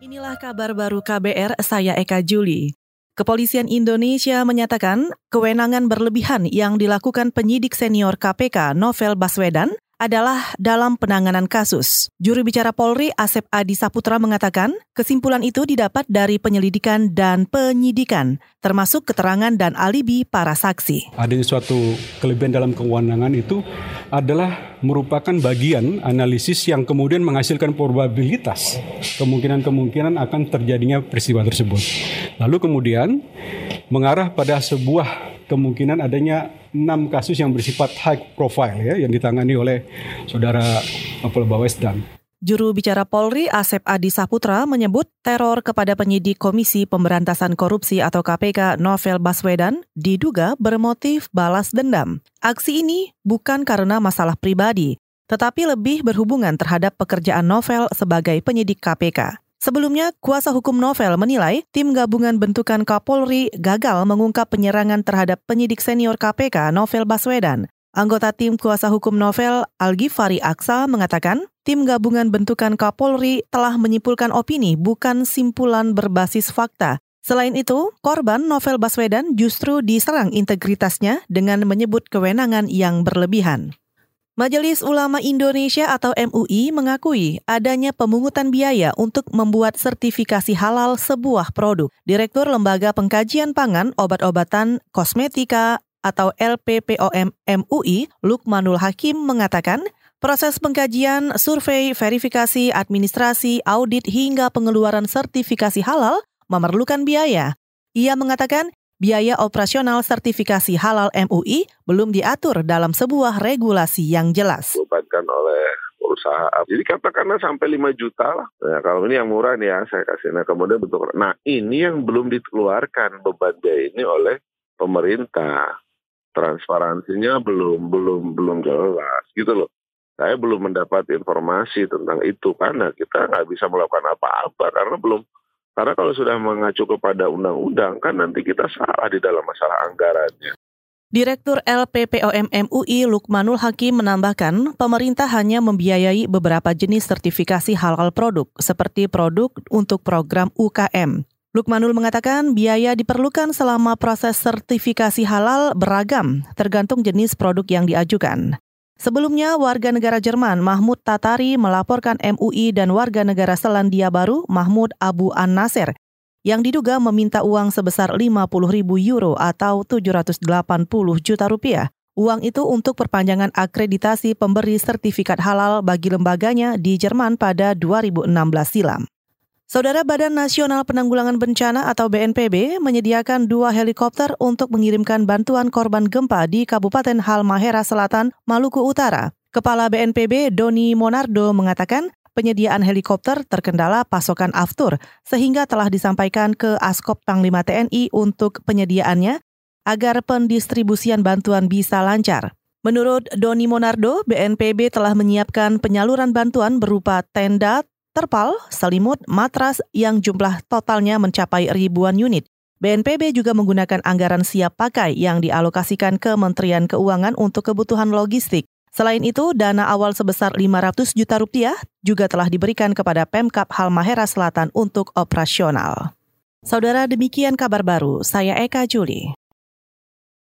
Inilah kabar baru KBR, saya Eka Juli. Kepolisian Indonesia menyatakan kewenangan berlebihan yang dilakukan penyidik senior KPK Novel Baswedan adalah dalam penanganan kasus. Juru bicara Polri Asep Adi Saputra mengatakan, kesimpulan itu didapat dari penyelidikan dan penyidikan, termasuk keterangan dan alibi para saksi. Adanya suatu kelebihan dalam kewenangan itu adalah merupakan bagian analisis yang kemudian menghasilkan probabilitas kemungkinan-kemungkinan akan terjadinya peristiwa tersebut. Lalu kemudian mengarah pada sebuah kemungkinan adanya enam kasus yang bersifat high profile ya yang ditangani oleh saudara Novel Bawesdan. Juru bicara Polri Asep Adi Saputra menyebut teror kepada penyidik Komisi Pemberantasan Korupsi atau KPK Novel Baswedan diduga bermotif balas dendam. Aksi ini bukan karena masalah pribadi, tetapi lebih berhubungan terhadap pekerjaan Novel sebagai penyidik KPK. Sebelumnya, kuasa hukum Novel menilai tim gabungan bentukan Kapolri gagal mengungkap penyerangan terhadap penyidik senior KPK Novel Baswedan. Anggota tim kuasa hukum Novel, Algi Fari Aksa, mengatakan tim gabungan bentukan Kapolri telah menyimpulkan opini bukan simpulan berbasis fakta. Selain itu, korban Novel Baswedan justru diserang integritasnya dengan menyebut kewenangan yang berlebihan. Majelis Ulama Indonesia atau MUI mengakui adanya pemungutan biaya untuk membuat sertifikasi halal sebuah produk. Direktur Lembaga Pengkajian Pangan, Obat-obatan, Kosmetika atau LPPOM MUI, Lukmanul Hakim mengatakan, proses pengkajian, survei, verifikasi, administrasi, audit hingga pengeluaran sertifikasi halal memerlukan biaya. Ia mengatakan biaya operasional sertifikasi halal MUI belum diatur dalam sebuah regulasi yang jelas. Dibebankan oleh perusahaan. Jadi katakanlah sampai 5 juta lah. Nah, kalau ini yang murah nih ya saya kasih. Nah kemudian bentuk. Nah ini yang belum dikeluarkan beban biaya ini oleh pemerintah. Transparansinya belum belum belum jelas gitu loh. Saya belum mendapat informasi tentang itu karena kita nggak bisa melakukan apa-apa karena belum karena kalau sudah mengacu kepada undang-undang kan nanti kita salah di dalam masalah anggarannya. Direktur LPPOM MUI Lukmanul Hakim menambahkan, pemerintah hanya membiayai beberapa jenis sertifikasi halal produk, seperti produk untuk program UKM. Lukmanul mengatakan biaya diperlukan selama proses sertifikasi halal beragam, tergantung jenis produk yang diajukan. Sebelumnya, warga negara Jerman Mahmud Tatari melaporkan MUI dan warga negara Selandia Baru Mahmud Abu An-Nasir yang diduga meminta uang sebesar 50 ribu euro atau 780 juta rupiah. Uang itu untuk perpanjangan akreditasi pemberi sertifikat halal bagi lembaganya di Jerman pada 2016 silam. Saudara Badan Nasional Penanggulangan Bencana atau BNPB menyediakan dua helikopter untuk mengirimkan bantuan korban gempa di Kabupaten Halmahera Selatan, Maluku Utara. Kepala BNPB Doni Monardo mengatakan penyediaan helikopter terkendala pasokan aftur sehingga telah disampaikan ke Askop Panglima TNI untuk penyediaannya agar pendistribusian bantuan bisa lancar. Menurut Doni Monardo, BNPB telah menyiapkan penyaluran bantuan berupa tenda, terpal, selimut, matras yang jumlah totalnya mencapai ribuan unit. BNPB juga menggunakan anggaran siap pakai yang dialokasikan ke Kementerian Keuangan untuk kebutuhan logistik. Selain itu, dana awal sebesar 500 juta rupiah juga telah diberikan kepada Pemkap Halmahera Selatan untuk operasional. Saudara demikian kabar baru, saya Eka Juli.